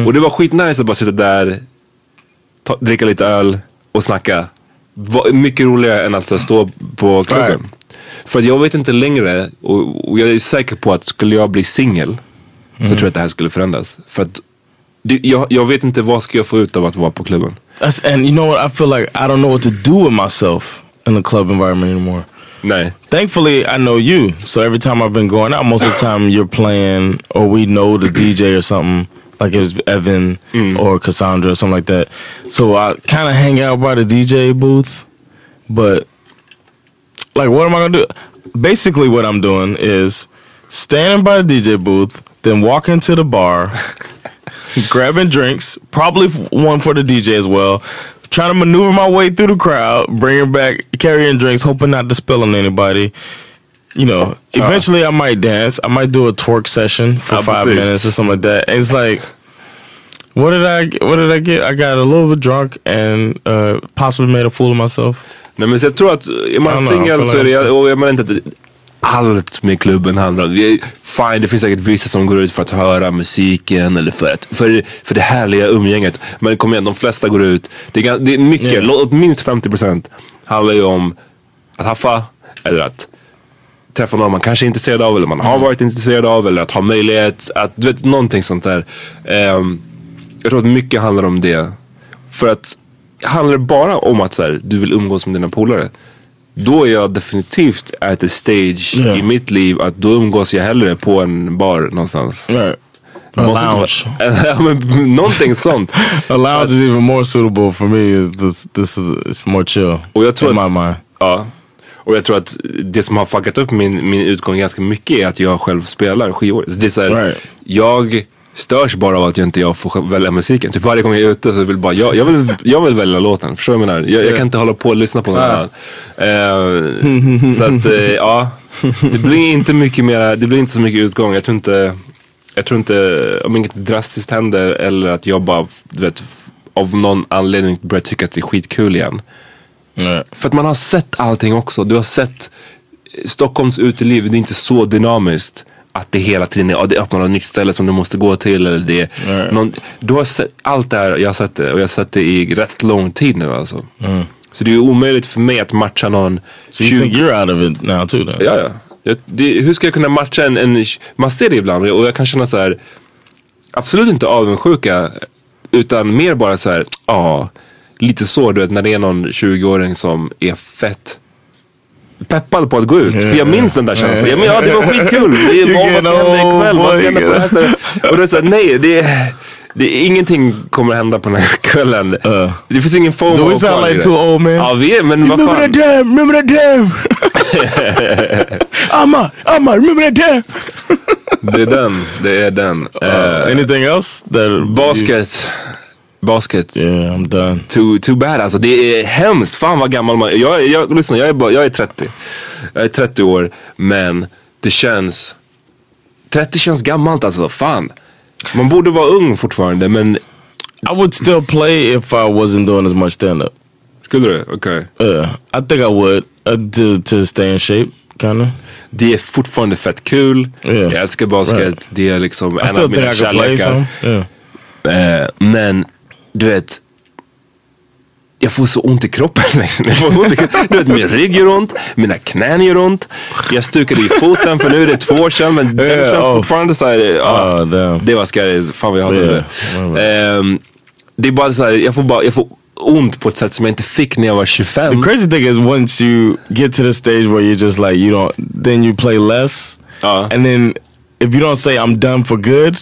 Speaker 4: Och det var skitnice att bara sitta där, ta, dricka lite öl och snacka. Var, mycket roligare än att så här, stå på klubben.
Speaker 3: Right.
Speaker 4: För att jag vet inte längre och, och jag är säker på att skulle jag bli singel så tror jag att det här skulle förändras. För att det, jag, jag vet inte vad ska jag få ut av att vara på klubben.
Speaker 3: That's, and you know what? I feel like I don't know what to do with myself in the club environment anymore.
Speaker 4: Nej.
Speaker 3: Thankfully, I know you. So every time I've been going out, most of the time you're playing, or we know the DJ or something. Like it was Evan or Cassandra or something like that. So I kind of hang out by the DJ booth. But, like, what am I going to do? Basically, what I'm doing is standing by the DJ booth, then walking to the bar, [laughs] grabbing drinks, probably one for the DJ as well. Trying to maneuver my way through the crowd, bringing back, carrying drinks, hoping not to spill on anybody. You know, eventually I might dance. I might do a twerk session for five minutes or something like that. And it's like, what did I? What did I get? I got a little bit drunk and uh, possibly made a fool of myself.
Speaker 4: Nej men så jag tror att är man
Speaker 3: don't know, I
Speaker 4: singel så är det, och inte allt med klubben handlar om. Fine, det finns säkert vissa som går ut för att höra musiken eller för, att, för, för det härliga umgänget. Men kom igen, de flesta går ut. Det är, det är mycket,
Speaker 3: Yeah.
Speaker 4: minst 50% handlar ju om att haffa eller att träffa någon man kanske är intresserad av eller man har varit intresserad av eller att ha möjlighet att, du vet någonting sånt där. Ehm, jag tror att mycket handlar om det. För att handlar det bara om att så här, du vill umgås med dina polare. Då är jag definitivt at a stage
Speaker 3: Yeah.
Speaker 4: i mitt liv att då umgås jag hellre på en bar någonstans.
Speaker 3: Right. A lounge. [laughs]
Speaker 4: någonting sånt. [laughs]
Speaker 3: A lounge is even more suitable for me. Is this? This is it's more chill.
Speaker 4: Och jag tror
Speaker 3: in
Speaker 4: att,
Speaker 3: my mind.
Speaker 4: Ja. Och jag tror att det som har fuckat upp min, min utgång ganska mycket är att jag själv spelar skivor. Så det är så här,
Speaker 3: Right.
Speaker 4: Jag störs bara av att jag inte jag får välja musiken. Typ varje gång jag är ute så vill bara, jag, jag, vill, jag vill välja låten. Förstår du vad jag menar? Jag, jag kan inte hålla på och lyssna på någon annan. Eh, så att eh, ja, det blir inte mycket mera, det blir inte så mycket utgång. Jag tror inte, jag tror inte, om inget drastiskt händer eller att jag bara, du vet, av någon anledning börjar tycka att det är skitkul igen.
Speaker 3: Right.
Speaker 4: För att man har sett allting också. Du har sett Stockholms uteliv, det är inte så dynamiskt. Att det hela tiden är, ja, det öppnar något nytt ställe som du måste gå till. Eller det
Speaker 3: Nej.
Speaker 4: någon, du har sett allt det här, jag har sett det. Och jag har sett det i rätt lång tid nu alltså. Så det är omöjligt för mig att matcha någon
Speaker 3: So you think you're out of it now too? Then?
Speaker 4: Ja, ja. Jag, det, hur ska jag kunna matcha en, en, man ser det ibland och jag kan känna så här, absolut inte avundsjuka, utan mer bara så här, ja, lite så du vet när det är någon 20-åring som är fett peppad på att gå ut. För jag minns den där känslan. Jag menar, ja, det var skitkul. Det är,
Speaker 3: You
Speaker 4: vad ska hända ikväll? Vad ska hända på det här
Speaker 3: you
Speaker 4: stället? Och det är så här, nej, det är, det är, ingenting kommer hända på den här kvällen. det finns ingen
Speaker 3: Do we sound
Speaker 4: kvar i
Speaker 3: like
Speaker 4: det.
Speaker 3: two old men?
Speaker 4: Ja, vi är, men vad
Speaker 3: remember
Speaker 4: fan.
Speaker 3: that damn? Remember that damn? [laughs] Amma, Amma, remember that damn?
Speaker 4: Det är den, det är den. Eh,
Speaker 3: Anything else? That
Speaker 4: Basket. Basket.
Speaker 3: Yeah, I'm done.
Speaker 4: Too, too bad alltså. Det är hemskt. Fan vad gammal man jag, jag, Lyssna, jag är, bara, jag är 30. Jag är 30 år. Men det känns... 30 känns gammalt alltså. Fan. Man borde vara ung fortfarande men...
Speaker 3: I would still play if I wasn't doing as much stand up.
Speaker 4: Skulle du? Okej.
Speaker 3: Uh, I think I would uh, to to stay in shape, kind of.
Speaker 4: Det är fortfarande fett kul.
Speaker 3: Yeah.
Speaker 4: Jag älskar basket.
Speaker 3: Right.
Speaker 4: Det är liksom
Speaker 3: I
Speaker 4: en av mina kärlekar.
Speaker 3: Yeah.
Speaker 4: Eh, men du vet, jag får så ont i kroppen. [laughs] jag får ont i kroppen. Du vet, min rygg gör ont, mina knän gör ont. Jag stukade i foten för nu är det två år sedan men den
Speaker 3: Yeah,
Speaker 4: känns
Speaker 3: oh.
Speaker 4: fortfarande så här. ja,
Speaker 3: Oh,
Speaker 4: det var scary. Fan vad jag
Speaker 3: Yeah.
Speaker 4: det. Ehm, det är bara så här, jag får bara, jag får ont på ett sätt som jag inte fick när jag var 25.
Speaker 3: The crazy thing is once you get to the stage where you're just like you don't, then you play less,
Speaker 4: Ja.
Speaker 3: and then if you don't say I'm done for good,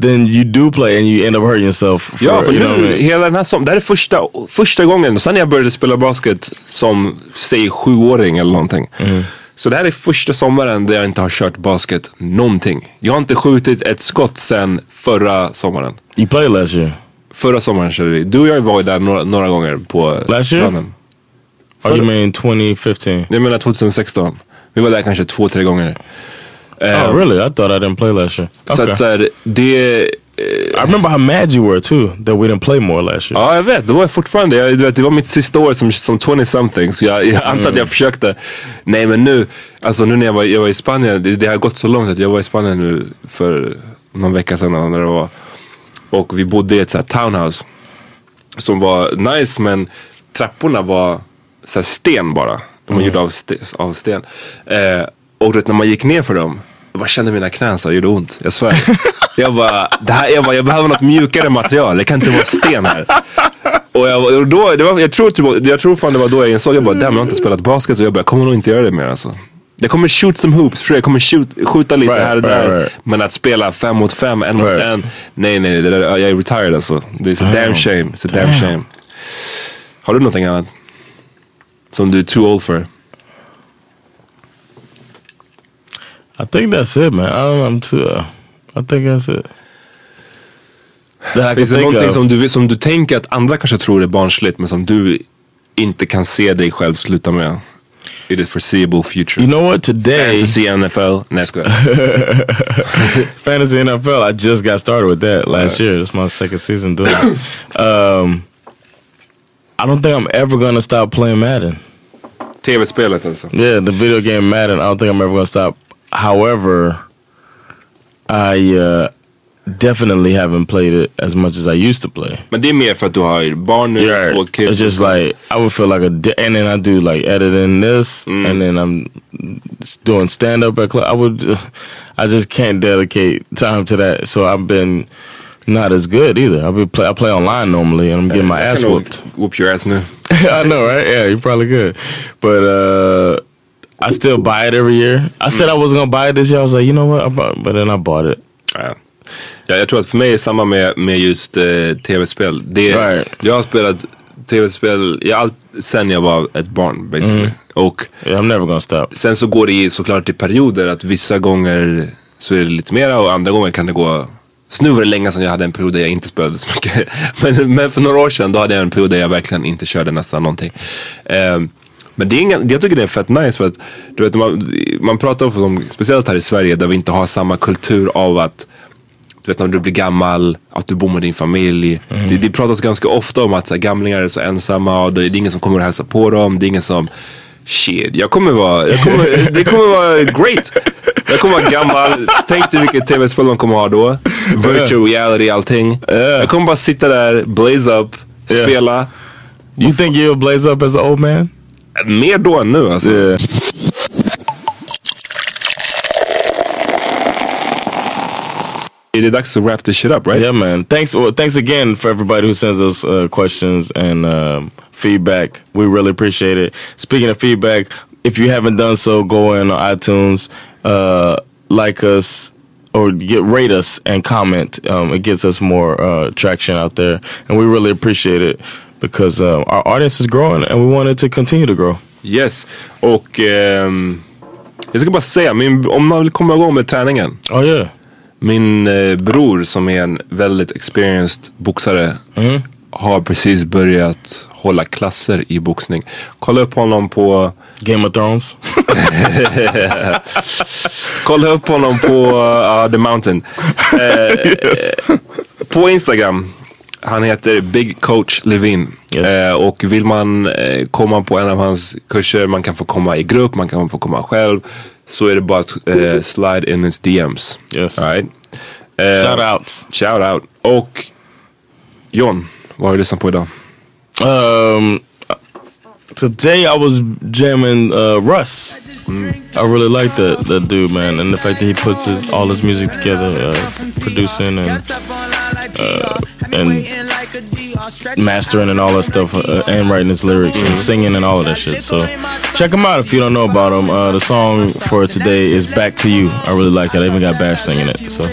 Speaker 3: then you do play and you end up hurting yourself. For,
Speaker 4: Ja, för
Speaker 3: you
Speaker 4: nu,
Speaker 3: know what I mean?
Speaker 4: hela den här som, det här är första, första gången, sen när jag började spela basket som, säg sjuåring eller någonting.
Speaker 3: Mm.
Speaker 4: Så det här är första sommaren där jag inte har kört basket någonting. Jag har inte skjutit ett skott sen förra sommaren.
Speaker 3: You played last year.
Speaker 4: Förra sommaren körde vi. Du och jag var ju där några, några gånger på
Speaker 3: Last year?
Speaker 4: stranden.
Speaker 3: Oh, you mean 2015?
Speaker 4: Jag menar 2016. Vi var där kanske två, tre gånger. Eh,
Speaker 3: oh really? I thought I didn't play last year.
Speaker 4: Så
Speaker 3: Okay.
Speaker 4: att så här, det...
Speaker 3: I remember how mad you were too that we didn't play more last year.
Speaker 4: Ja, jag vet. Det var jag fortfarande. Jag, vet, det var mitt sista år som, som 20-something. Så jag, jag antar att jag försökte. Nej, men nu. Alltså nu när jag var, jag var i Spanien. Det, det har gått så långt att jag var i Spanien nu för någon vecka sedan. När det var. Och vi bodde i ett så townhouse. Som var nice men trapporna var så sten bara. De var gjorda av, ste, av sten. Eh, och du vet, när man gick ner för dem. Jag bara kände mina knän så gjorde ont. Jag svär. [laughs] jag bara, det här, jag bara, jag behöver något mjukare material. Det kan inte vara sten här. Och, jag, och då, det var, jag, tror, typ, jag tror fan det var då jag insåg, jag bara damn jag har inte spelat basket och jag bara, jag kommer nog inte göra det mer alltså. Jag kommer shoot some hoops, för jag kommer shoot, skjuta lite
Speaker 3: Right,
Speaker 4: här och
Speaker 3: right,
Speaker 4: där.
Speaker 3: right.
Speaker 4: Men att spela fem mot fem, en mot
Speaker 3: Right.
Speaker 4: en. Nej nej, det där, jag är retired alltså. Det är damn shame. It's a damn,
Speaker 3: Damn.
Speaker 4: shame. Har du någonting annat? Som du är too old for?
Speaker 3: I think that's it, man. I don't know. I'm too. Uh, I think that's it.
Speaker 4: Finns det
Speaker 3: think
Speaker 4: någonting
Speaker 3: of.
Speaker 4: som du, som du tänker att andra kanske tror är barnsligt men som du inte kan se dig själv sluta med? I the foreseeable future.
Speaker 3: You know what? Today,
Speaker 4: Fantasy NFL. Nej jag skojar. [laughs]
Speaker 3: fantasy NFL. I just got started with that last year. It's my second season doing it. [coughs] Um, I don't think I'm ever gonna stop playing Madden.
Speaker 4: Tv-spelet alltså.
Speaker 3: Yeah, the video game Madden. I don't think I'm ever gonna stop. However, I uh, definitely haven't played it as much as I used to play.
Speaker 4: Men det är mer för att du har barn nu,
Speaker 3: Yeah,
Speaker 4: kids.
Speaker 3: it's just like I would feel like a, and then I do like editing this, and then I'm doing stand up at club. I would, [laughs] I just can't dedicate time to that. So I've been not as good either. I be play, I play online normally, and I'm getting my
Speaker 4: Jag
Speaker 3: ass whooped.
Speaker 4: Whoop your ass now. [laughs]
Speaker 3: I know, right? Yeah, you're probably good. but uh, I still buy it every year. I said I was gonna buy it this year. I was like, you know what? I bought, but then I bought it.
Speaker 4: Ja. Ja, jag tror att för mig är samma med, med just eh, tv-spel. Det,
Speaker 3: Right.
Speaker 4: Jag har spelat tv-spel i allt, sen jag var ett barn basically.
Speaker 3: Mm.
Speaker 4: Och
Speaker 3: Yeah, I'm never gonna stop.
Speaker 4: sen så går det i såklart i perioder att vissa gånger så är det lite mera och andra gånger kan det gå nu var det länge sedan jag hade en period där jag inte spelade så mycket. [laughs] Men, men för några år sedan då hade jag en period där jag verkligen inte körde nästan någonting. Ehm, men det är inga, jag tycker det är fett nice för att du vet, man, man pratar ofta om, speciellt här i Sverige där vi inte har samma kultur av att du vet när du blir gammal, att du bor med din familj. Det, det pratas ganska ofta om att så här, gamlingar är så ensamma och det är ingen som kommer och hälsa på dem. Det är ingen som, shit, jag kommer vara, jag kommer, det kommer vara great. Jag kommer vara gammal, tänk dig vilket tv-spel man kommer ha då. Virtual reality, allting. Jag kommer bara sitta där, blaze up, spela.
Speaker 3: You think you'll blaze up as an old man?
Speaker 4: Mer då än nu alltså.
Speaker 3: Yeah.
Speaker 4: Det är dags to wrap this shit up right?
Speaker 3: Yeah, man. Thanks. Well, thanks again for everybody who sends us uh, questions and um, feedback. We really appreciate it. Speaking of feedback, if you haven't done so, go in on iTunes, uh, like us, or get rate us and comment. Um, it gets us more uh, traction out there, and we really appreciate it because uh, our audience is growing, and we want it to continue to grow.
Speaker 4: Yes. Och ehm, jag ska bara säga, min, om man vill komma igång med träningen.
Speaker 3: Oh yeah.
Speaker 4: Min eh, bror som är en väldigt experienced boxare har precis börjat hålla klasser i boxning. Kolla upp honom på
Speaker 3: Game of Thrones. [laughs]
Speaker 4: Kolla upp honom på uh, The Mountain. Eh, [laughs] På Instagram. Han heter Big Coach Levin.
Speaker 3: Yes.
Speaker 4: Eh, och vill man eh, komma på en av hans kurser, man kan få komma i grupp, man kan få komma själv. Så är det bara att eh, slide in his DMs.
Speaker 3: Yes.
Speaker 4: All right? Eh,
Speaker 3: Shout outs.
Speaker 4: Shout out. Och John, vad har du lyssnat på idag?
Speaker 3: Um, today I was jamming uh, Russ. I really like that that dude, man, and the fact that he puts his all his music together, uh, producing and uh, and mastering and all that stuff, uh, and writing his lyrics and singing and all of that shit. So check him out if you don't know about him. Uh, the song for today is "Back to You." I really like it. I even got Bash singing it, so uh,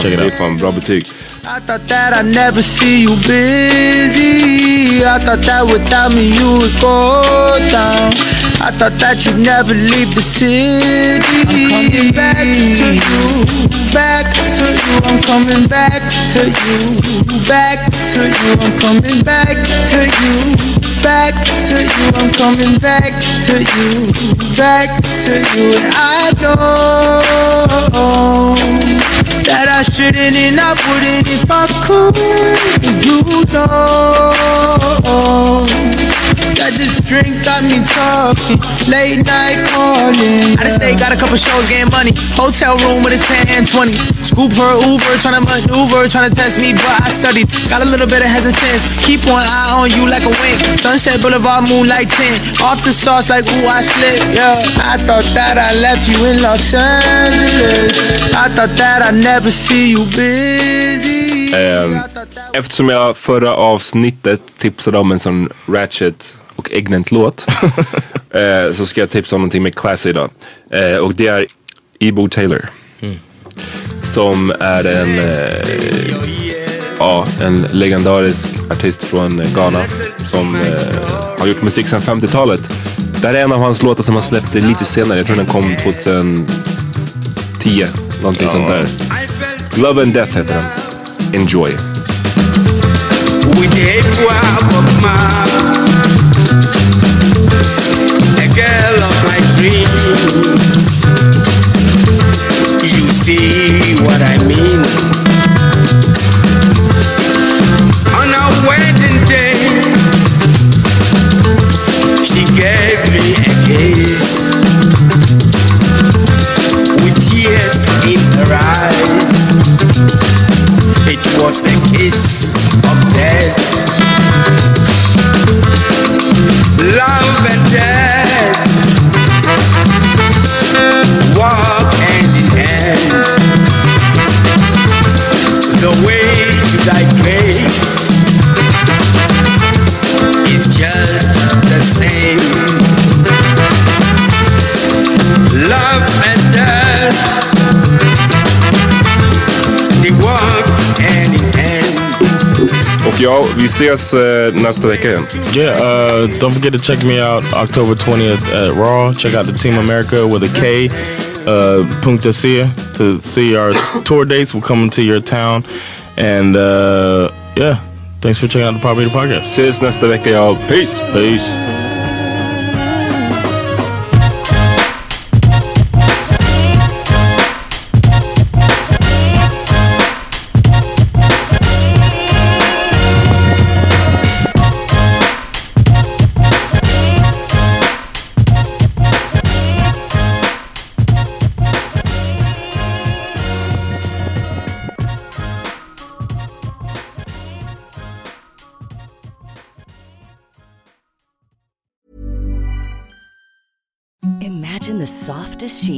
Speaker 3: check it
Speaker 4: Det är
Speaker 3: out.
Speaker 4: fan bra betyg.
Speaker 5: I thought that I'd never see you busy. I thought that without me you would go down. I thought that you'd never leave the city. I'm coming back to you, back to you. I'm coming back to you, back to you. I'm coming back to you, back to you. I'm coming back to you, back to you. And I know that I shouldn't and I wouldn't if I could. You know that this drink got me talking, late night calling.
Speaker 6: I just stay, got a couple shows, getting money. Hotel room with a 10 and 20s. Scoop her Uber, trying to maneuver, trying to test me, but I studied. Got a little bit of hesitance. Keep one eye on you like a wink. Sunset Boulevard, moonlight 10. Off the sauce like ooh, I slip, yeah.
Speaker 5: I thought that I left you in Los Angeles. I thought that I'd never see you busy.
Speaker 4: Eh, eftersom jag förra avsnittet tipsade om en sån Ratchet och Egnant-låt [laughs] eh, så ska jag tipsa om någonting med Classy idag. Eh, och det är Ebo Taylor. Som är en, eh, ja, en legendarisk artist från Ghana som eh, har gjort musik sedan 50-talet. Det här är en av hans låtar som han släppte lite senare. Jag tror den kom 2010. Någonting sånt där. Love and Death heter den. Enjoy.
Speaker 5: With the F-wab girl of my dreams. You see what I mean? On our wedding day She gave me a kiss. With tears in her eyes. It was a kiss of
Speaker 4: Och ja, vi ses eh, nästa.
Speaker 3: Yeah, uh, don't forget to check me out October 20th at Raw. Check out the Team America with a K. Uh, Punta Sia to see our tour dates. We're coming to your town. And uh, yeah, thanks for checking out the Meter Podcast.
Speaker 4: Ses nästa vecka, y'all. Peace!
Speaker 3: Peace.
Speaker 7: Gucci